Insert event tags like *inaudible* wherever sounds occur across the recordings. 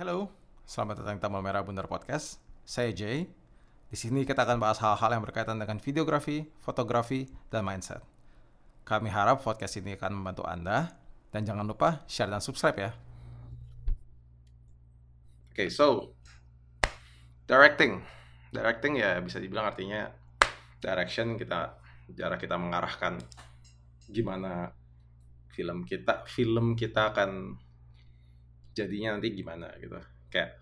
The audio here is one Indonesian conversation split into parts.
Halo, selamat datang di Tamal Merah Bundar Podcast. Saya Jay. Di sini kita akan bahas hal-hal yang berkaitan dengan videografi, fotografi, dan mindset. Kami harap podcast ini akan membantu Anda. Dan jangan lupa share dan subscribe ya. Oke, okay, so directing, directing ya bisa dibilang artinya direction kita cara kita mengarahkan gimana film kita film kita akan jadinya nanti gimana gitu. Kayak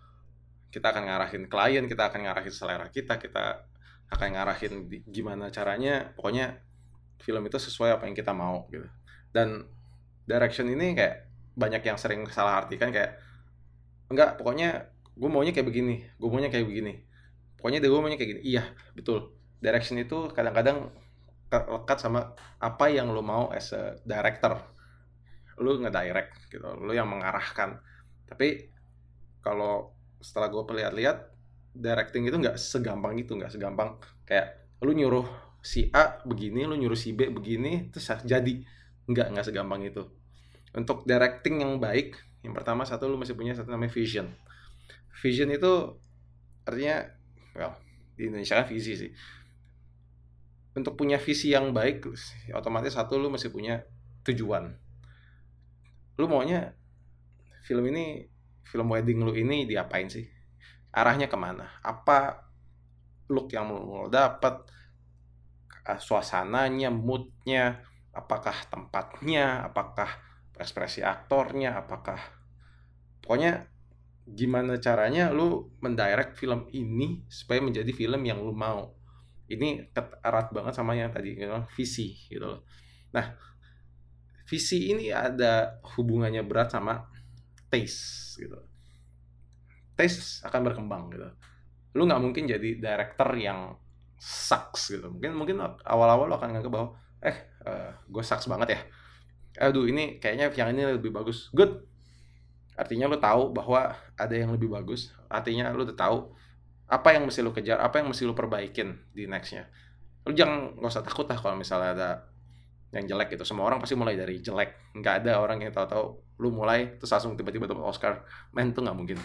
kita akan ngarahin klien kita akan ngarahin selera kita kita akan ngarahin gimana caranya pokoknya film itu sesuai apa yang kita mau gitu. Dan direction ini kayak banyak yang sering salah artikan kayak enggak pokoknya gue maunya kayak begini gue maunya kayak begini. Pokoknya gue maunya kayak gini. Iya betul. Direction itu kadang-kadang lekat sama apa yang lo mau as a director. Lo ngedirect gitu. Lo yang mengarahkan tapi kalau setelah gue lihat-lihat directing itu nggak segampang itu nggak segampang kayak lu nyuruh si A begini lu nyuruh si B begini terus jadi. Nggak nggak segampang itu. Untuk directing yang baik yang pertama satu lu masih punya satu namanya vision. Vision itu artinya well di Indonesia kan visi sih. Untuk punya visi yang baik otomatis satu lu masih punya tujuan. Lu maunya film ini film wedding lu ini diapain sih? Arahnya ke mana? Apa look yang mau dapat suasananya moodnya apakah tempatnya apakah ekspresi aktornya apakah pokoknya gimana caranya lu mendirect film ini supaya menjadi film yang lu mau. Ini erat banget sama yang tadi you know, visi gitu loh. Nah, visi ini ada hubungannya berat sama taste gitu. Taste akan berkembang gitu. Lu nggak mungkin jadi director yang sucks gitu. Mungkin mungkin awal-awal lu akan nganggap bahwa eh uh, gue sucks banget ya. Aduh ini kayaknya yang ini lebih bagus. Good. Artinya lu tahu bahwa ada yang lebih bagus. Artinya lu udah tahu apa yang mesti lu kejar, apa yang mesti lu perbaikin di nextnya. Lu jangan nggak usah takut lah kalau misalnya ada yang jelek gitu. Semua orang pasti mulai dari jelek. Nggak ada orang yang tahu-tahu lu mulai terus langsung tiba-tiba dapat Oscar. Men tuh nggak mungkin.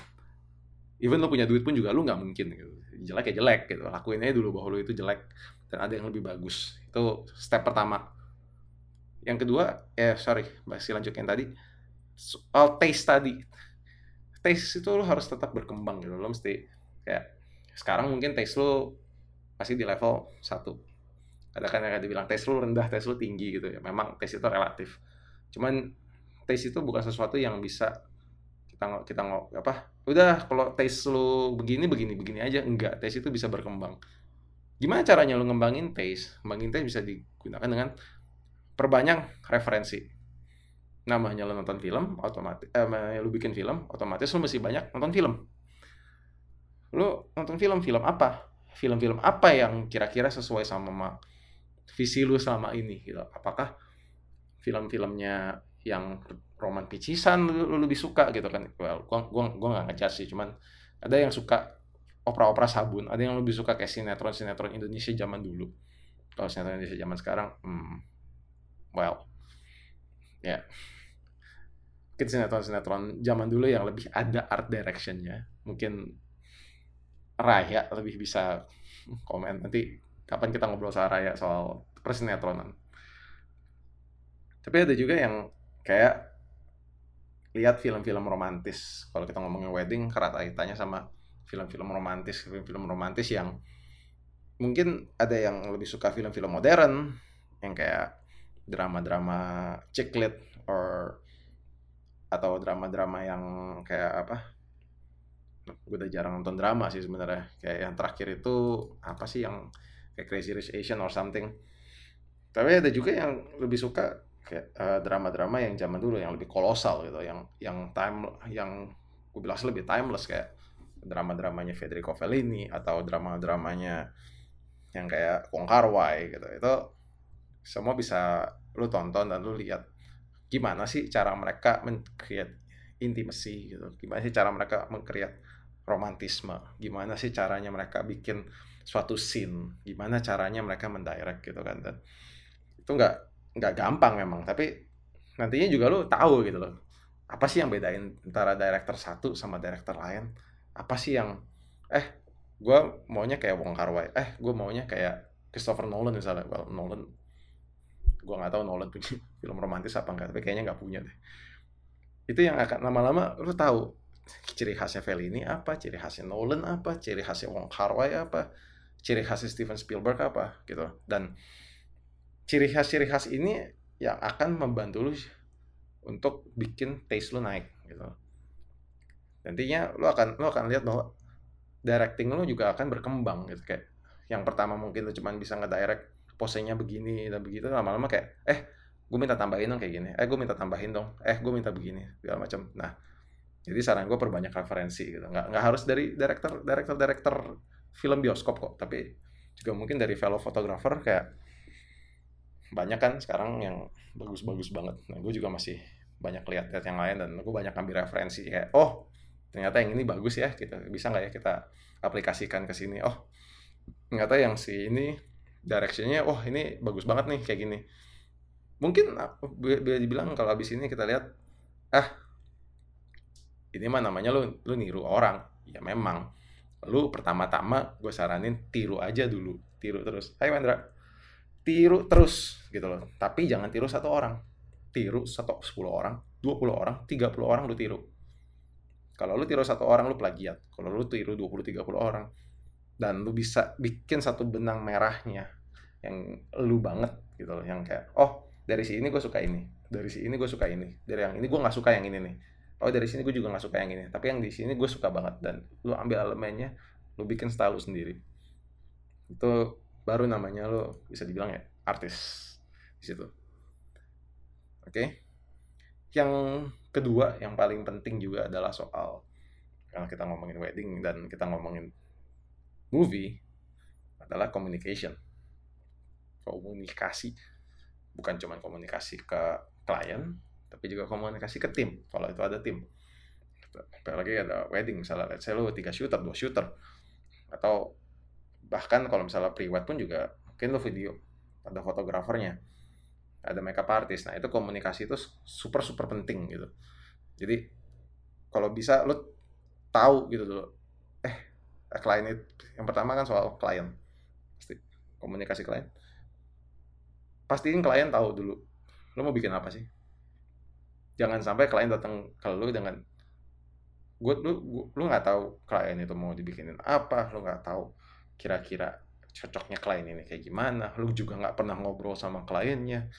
Even lu punya duit pun juga lu nggak mungkin gitu. Jelek ya jelek gitu. Lakuin aja dulu bahwa lu itu jelek dan ada yang lebih bagus. Itu step pertama. Yang kedua, eh sorry, masih lanjut yang tadi. Soal taste tadi. Taste itu lu harus tetap berkembang gitu. Lu mesti kayak sekarang mungkin taste lu masih di level satu ada kan yang dibilang taste lu rendah taste lu tinggi gitu ya memang taste itu relatif cuman taste itu bukan sesuatu yang bisa kita kita nggak apa udah kalau taste lu begini begini begini aja. Enggak taste itu bisa berkembang. Gimana caranya lu ngembangin taste? Ngembangin taste bisa digunakan dengan perbanyak referensi. Namanya lu nonton film otomatis eh, lu bikin film otomatis lu mesti banyak nonton film. Lu nonton film-film apa? Film-film apa yang kira-kira sesuai sama visi lu selama ini gitu? Apakah film-filmnya yang roman picisan lu, lebih suka gitu kan well gua gua gua nggak ngejar sih cuman ada yang suka opera-opera sabun ada yang lebih suka kayak sinetron sinetron Indonesia zaman dulu kalau sinetron Indonesia zaman sekarang hmm, well ya yeah. mungkin sinetron-sinetron zaman dulu yang lebih ada art directionnya mungkin Raya lebih bisa komen nanti kapan kita ngobrol soal Raya soal persinetronan. Tapi ada juga yang kayak lihat film-film romantis. Kalau kita ngomongin wedding, kerat kaitannya sama film-film romantis, film-film romantis yang mungkin ada yang lebih suka film-film modern yang kayak drama-drama chick lit or atau drama-drama yang kayak apa? Gue udah jarang nonton drama sih sebenarnya. Kayak yang terakhir itu apa sih yang kayak Crazy Rich Asian or something. Tapi ada juga yang lebih suka uh, drama-drama yang zaman dulu yang lebih kolosal gitu yang yang time yang gue bilang lebih timeless kayak drama-dramanya Federico Fellini atau drama-dramanya yang kayak Wong Kar Wai gitu. Itu semua bisa lu tonton dan lu lihat gimana sih cara mereka men-create intimacy gitu. Gimana sih cara mereka meng-create romantisme? Gimana sih caranya mereka bikin suatu scene? Gimana caranya mereka mendirect gitu kan. Dan itu nggak nggak gampang memang tapi nantinya juga lo tahu gitu loh. Apa sih yang bedain antara director satu sama director lain? Apa sih yang eh gue maunya kayak Wong Kar Wai eh gue maunya kayak Christopher Nolan misalnya. Well, Nolan gue nggak tahu Nolan punya *laughs* film romantis apa enggak tapi kayaknya nggak punya deh. Itu yang akan lama-lama lu tahu ciri khasnya Fellini apa ciri khasnya Nolan apa ciri khasnya Wong Kar Wai apa ciri khasnya Steven Spielberg apa gitu dan ciri khas ciri khas ini yang akan membantu lu untuk bikin taste lu naik gitu. Nantinya lu akan lu akan lihat bahwa directing lu juga akan berkembang gitu. Kayak yang pertama mungkin lu cuma bisa ngedirect posenya begini dan begitu lama-lama kayak eh gue minta tambahin dong kayak gini. Eh gue minta tambahin dong. Eh gue minta begini. Segala macam nah jadi saran gue perbanyak referensi gitu. Nggak nggak harus dari director director director film bioskop kok tapi juga mungkin dari fellow photographer kayak banyak kan sekarang yang bagus-bagus banget. Nah gue juga masih banyak lihat lihat yang lain dan gue banyak ambil referensi kayak oh ternyata yang ini bagus ya kita bisa nggak ya kita aplikasikan ke sini? Oh ternyata yang si ini directionnya oh, ini bagus banget nih kayak gini. Mungkin bisa dibilang kalau habis ini kita lihat ah ini mah namanya lu lu niru orang. Ya memang. Lu pertama-tama gue saranin tiru aja dulu tiru terus. Hai Wendra tiru terus gitu loh. Tapi jangan tiru satu orang. Tiru satu sepuluh orang dua puluh orang tiga puluh orang lu tiru. Kalau lu tiru satu orang lu plagiat. Kalau lu tiru dua puluh tiga puluh orang dan lu bisa bikin satu benang merahnya yang lu banget gitu loh. Yang kayak oh dari sini gue suka ini dari sini gue suka ini dari yang ini gue nggak suka yang ini nih. Oh dari sini gue juga nggak suka yang ini tapi yang di sini gue suka banget. Dan lu ambil elemennya lu bikin style lu sendiri. Itu baru namanya lu bisa dibilang ya artis di situ oke okay? yang kedua yang paling penting juga adalah soal kalau kita ngomongin wedding dan kita ngomongin movie adalah communication. Komunikasi. Bukan cuma komunikasi ke klien, tapi juga komunikasi ke tim, kalau itu ada tim. Apalagi ada wedding, misalnya let's say tiga shooter, dua shooter. Atau bahkan kalau misalnya pre-wed pun juga mungkin lu video, ada fotografernya, ada makeup artist. Nah itu komunikasi itu super super penting gitu. Jadi kalau bisa lu tahu gitu dulu, eh klien itu yang pertama kan soal klien pasti komunikasi klien pastiin klien tahu dulu lo mau bikin apa sih jangan sampai klien datang ke lo dengan gue lu lu nggak tahu klien itu mau dibikinin apa lo nggak tahu kira-kira cocoknya klien ini kayak gimana. Lu juga nggak pernah ngobrol sama kliennya.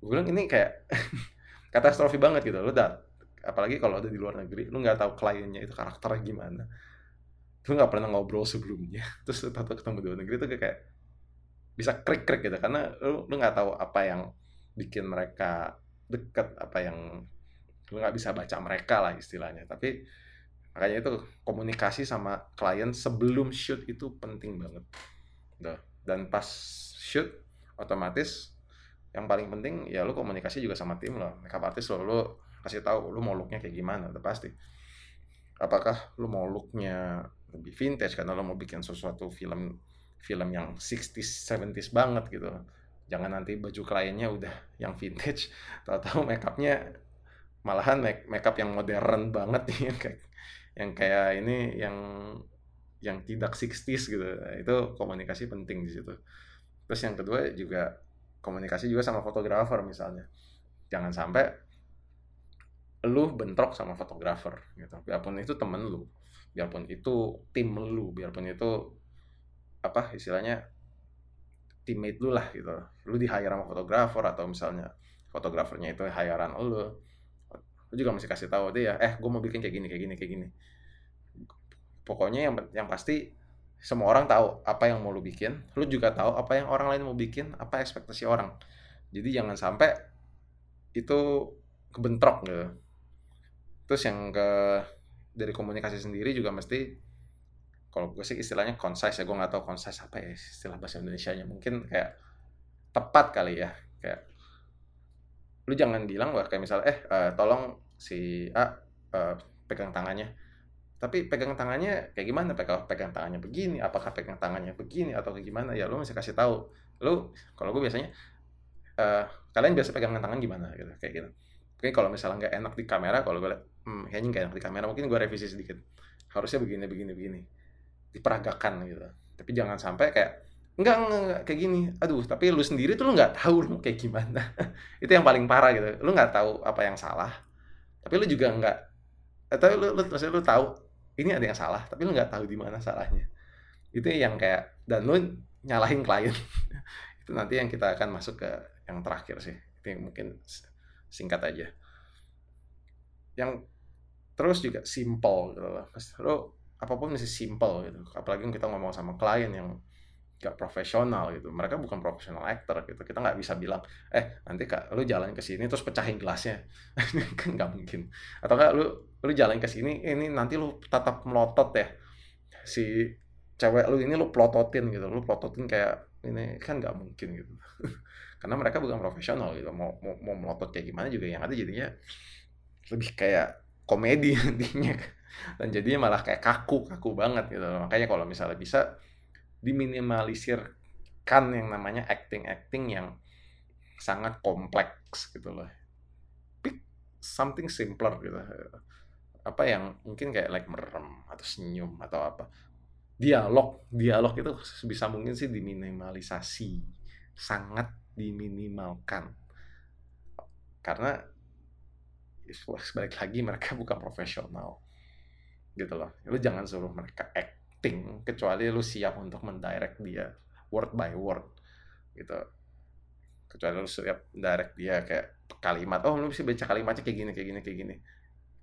Gue bilang ini kayak *laughs* katastrofi banget gitu. Lo dat apalagi kalau ada di luar negeri lu nggak tahu kliennya itu karakternya gimana. Lu nggak pernah ngobrol sebelumnya. *laughs* Terus tato ketemu di luar negeri tuh kayak bisa krik krik gitu. Karena lu lu nggak tahu apa yang bikin mereka deket apa yang lu nggak bisa baca mereka lah istilahnya. Tapi makanya itu komunikasi sama klien sebelum shoot itu penting banget. Duh. dan pas shoot otomatis yang paling penting ya lu komunikasi juga sama tim lo makeup artist lo lu kasih tahu lu mau looknya kayak gimana udah pasti. Apakah lu mau looknya lebih vintage karena lo mau bikin sesuatu film film yang 60s 70s banget gitu jangan nanti baju kliennya udah yang vintage. Tahu-tahu makeupnya malahan make makeup yang modern banget nih *laughs* kayak yang kayak ini yang yang tidak 60s gitu. Itu komunikasi penting di situ. Terus yang kedua juga komunikasi juga sama fotografer misalnya. Jangan sampai lu bentrok sama fotografer gitu. Biarpun itu temen lu biarpun itu tim lu biarpun itu apa istilahnya teammate lu lah gitu. Lu di sama fotografer atau misalnya fotografernya itu hirean lu lu juga mesti kasih tahu dia eh gue mau bikin kayak gini kayak gini kayak gini. Pokoknya yang yang pasti semua orang tahu apa yang mau lu bikin lu juga tahu apa yang orang lain mau bikin apa ekspektasi orang. Jadi jangan sampai itu kebentrok gitu. Terus yang ke dari komunikasi sendiri juga mesti kalau gue sih istilahnya concise ya gue nggak tahu concise apa ya istilah bahasa Indonesia nya mungkin kayak tepat kali ya kayak lu jangan bilang bahwa kayak misalnya eh uh, tolong si A uh, pegang tangannya. Tapi pegang tangannya kayak gimana? Pegang pegang tangannya begini apakah pegang tangannya begini atau kayak gimana? Ya lu mesti kasih tahu. Lu kalau gue biasanya uh, kalian biasa pegangan tangan gimana? Gitu kayak gitu. Oke kalau misalnya nggak enak di kamera kalau gue hmm, kayaknya nggak enak di kamera mungkin gue revisi sedikit. Harusnya begini begini begini. Diperagakan gitu. Tapi jangan sampai kayak enggak, enggak, enggak kayak gini aduh tapi lu sendiri tuh lu nggak tahu lu kayak gimana. *laughs* Itu yang paling parah gitu. Lu nggak tahu apa yang salah tapi lu juga nggak atau lu, lu maksudnya lu tahu ini ada yang salah tapi lu nggak tahu di mana salahnya. Itu yang kayak dan lu nyalahin klien. *laughs* Itu nanti yang kita akan masuk ke yang terakhir sih. Itu yang mungkin singkat aja. Yang terus juga simple gitu loh lo apa pun mesti simple gitu. Apalagi kita ngomong sama klien yang gak profesional gitu. Mereka bukan profesional actor gitu. Kita nggak bisa bilang eh nanti kak lu jalan ke sini terus pecahin gelasnya. *laughs* Kan nggak mungkin. Atau kak lu lu jalan ke sini ini nanti lu tatap melotot ya. Si cewek lu ini lu plototin gitu. Lu plototin kayak ini kan nggak mungkin gitu. *laughs* Karena mereka bukan profesional gitu. Mau mau, mau melotot kayak gimana juga yang ada jadinya lebih kayak komedi *laughs* nantinya. Dan jadinya malah kayak kaku kaku banget gitu. Makanya kalau misalnya bisa diminimalisirkan yang namanya acting acting yang sangat kompleks gitu loh. Pick something simpler gitu. Apa yang mungkin kayak like merem atau senyum atau apa. Dialog dialog itu bisa mungkin sih diminimalisasi. Sangat diminimalkan. Karena balik lagi mereka *laughs* bukan profesional gitu loh. Lu jangan suruh mereka acting kecuali lu siap untuk mendirect dia word by word gitu kecuali lu siap direct dia kayak kalimat oh lu bisa baca kalimatnya kayak gini kayak gini kayak gini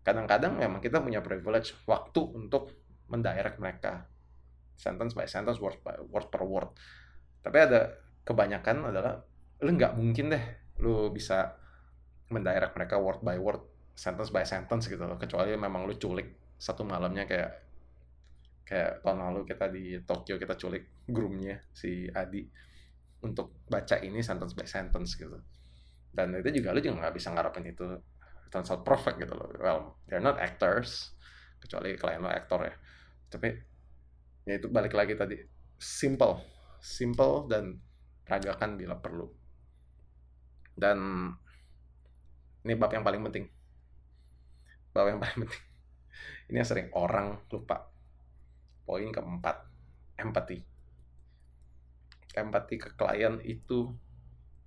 kadang-kadang memang kita punya privilege waktu untuk mendirect mereka sentence by sentence, word by word per word. Tapi ada kebanyakan adalah lu nggak mungkin deh lu bisa mendirect mereka word by word, sentence by sentence gitu loh. Kecuali memang lu culik satu malamnya kayak kayak tahun lalu kita di Tokyo kita culik groomnya si Adi untuk baca ini sentence by sentence gitu. Dan itu juga lu juga nggak bisa ngarepin itu turns out perfect gitu loh. Well, they're not actors kecuali klien lo aktor ya. Tapi ya itu balik lagi tadi simple simple dan peragakan bila perlu dan ini bab yang paling penting bab yang paling *laughs* penting ini yang sering orang lupa poin keempat empati empati ke klien itu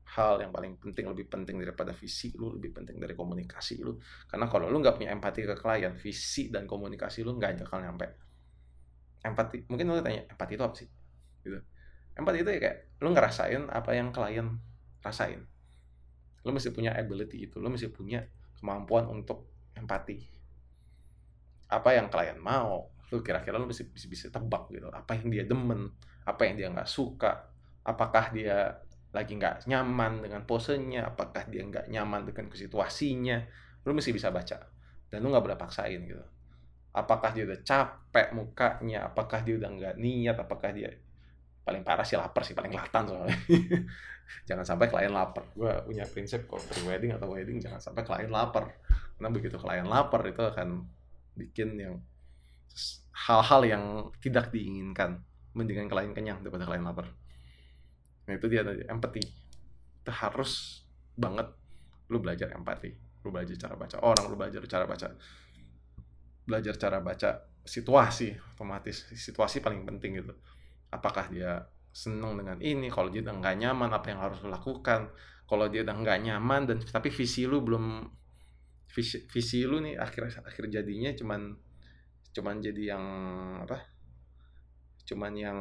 hal yang paling penting lebih penting daripada visi lu lebih penting dari komunikasi lu. Karena kalau lu nggak punya empati ke klien visi dan komunikasi lu nggak bakal nyampe. Empati mungkin lo tanya empati itu apa sih? Gitu. Empati itu ya kayak lo ngerasain apa yang klien rasain. Lo mesti punya ability itu lo mesti punya kemampuan untuk empati apa yang klien mau lo kira-kira lo mesti bisa, bisa tebak gitu. Apa yang dia demen apa yang dia nggak suka apakah dia lagi nggak nyaman dengan posenya apakah dia nggak nyaman dengan situasinya lo mesti bisa baca. Dan lo nggak boleh paksain gitu. Apakah dia udah capek mukanya apakah dia udah nggak niat apakah dia paling parah sih lapar sih paling kelihatan soalnya. *laughs* Jangan sampai klien lapar. Gue punya prinsip kalau pre wedding atau wedding jangan sampai klien lapar. Karena begitu klien lapar itu akan bikin yang hal-hal yang tidak diinginkan mendingan klien kenyang daripada klien lapar. Nah itu dia tadi empati itu harus banget lu belajar empati lu belajar cara baca orang lu belajar cara baca belajar cara baca situasi otomatis situasi paling penting gitu. Apakah dia seneng dengan ini kalau dia udah nggak nyaman apa yang harus lo lakukan? Kalau dia udah nggak nyaman dan tapi visi lu belum visi, visi lu nih akhir akhir jadinya cuman cuman jadi yang apa? Cuman yang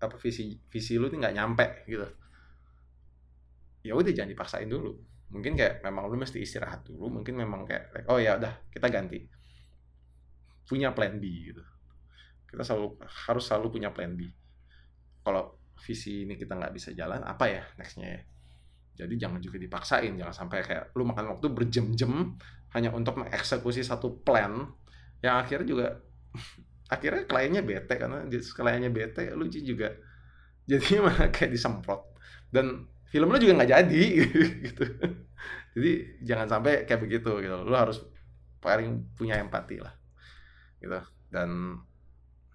apa visi visi lu nih nggak nyampe gitu. Ya udah jangan dipaksain dulu. Mungkin kayak memang lu mesti istirahat dulu mungkin memang kayak like, oh ya udah kita ganti. Punya plan B gitu. Kita selalu harus selalu punya plan B. Kalau visi ini kita nggak bisa jalan apa ya nextnya ya? Jadi jangan juga dipaksain jangan sampai kayak lu makan waktu berjam-jam hanya untuk mengeksekusi satu plan yang akhirnya juga *laughs* akhirnya kliennya bete karena kliennya bete lu juga *laughs* jadinya malah kayak disemprot. Dan film lu juga nggak jadi *laughs* gitu. Jadi jangan sampai kayak begitu gitu. Lu harus paling punya empati lah gitu. Dan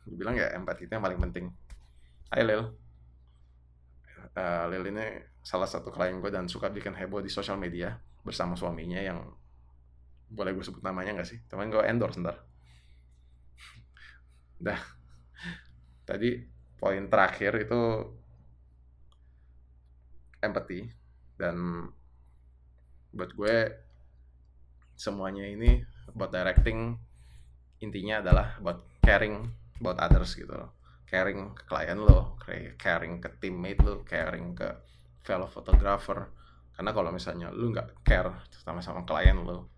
gue bilang ya empati itu yang paling penting. Hai Lil. Uh, Lil ini salah satu klien gue dan suka bikin heboh di sosial media bersama suaminya yang boleh gue sebut namanya nggak sih? Teman gue endorse ntar. Dah. Tadi poin terakhir itu empathy dan buat gue semuanya ini buat directing intinya adalah buat caring about others gitu loh caring ke klien lo caring ke teammate lo caring ke fellow photographer karena kalau misalnya lu nggak care sama sama klien lo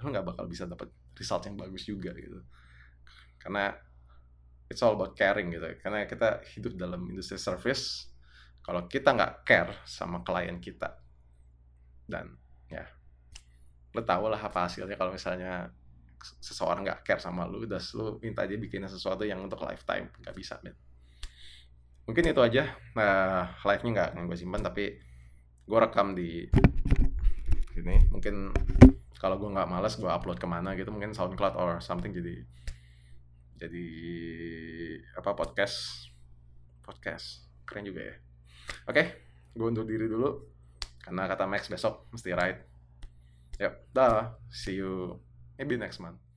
lu nggak bakal bisa dapat result yang bagus juga gitu. Karena it's all about caring gitu. Karena kita hidup dalam industri service kalau kita nggak care sama klien kita dan ya lo tau lah apa hasilnya kalau misalnya seseorang nggak care sama lu das lu minta dia bikin sesuatu yang untuk lifetime nggak bisa men. Mungkin itu aja. Nah live nya nggak gue simpan tapi gue rekam di sini. Mungkin kalau gue nggak malas gue upload ke mana gitu mungkin SoundCloud or something jadi jadi apa podcast podcast. Keren juga ya. Oke okay, gue undur diri dulu karena kata Max besok mesti ride. Yep dah. See you. Maybe next month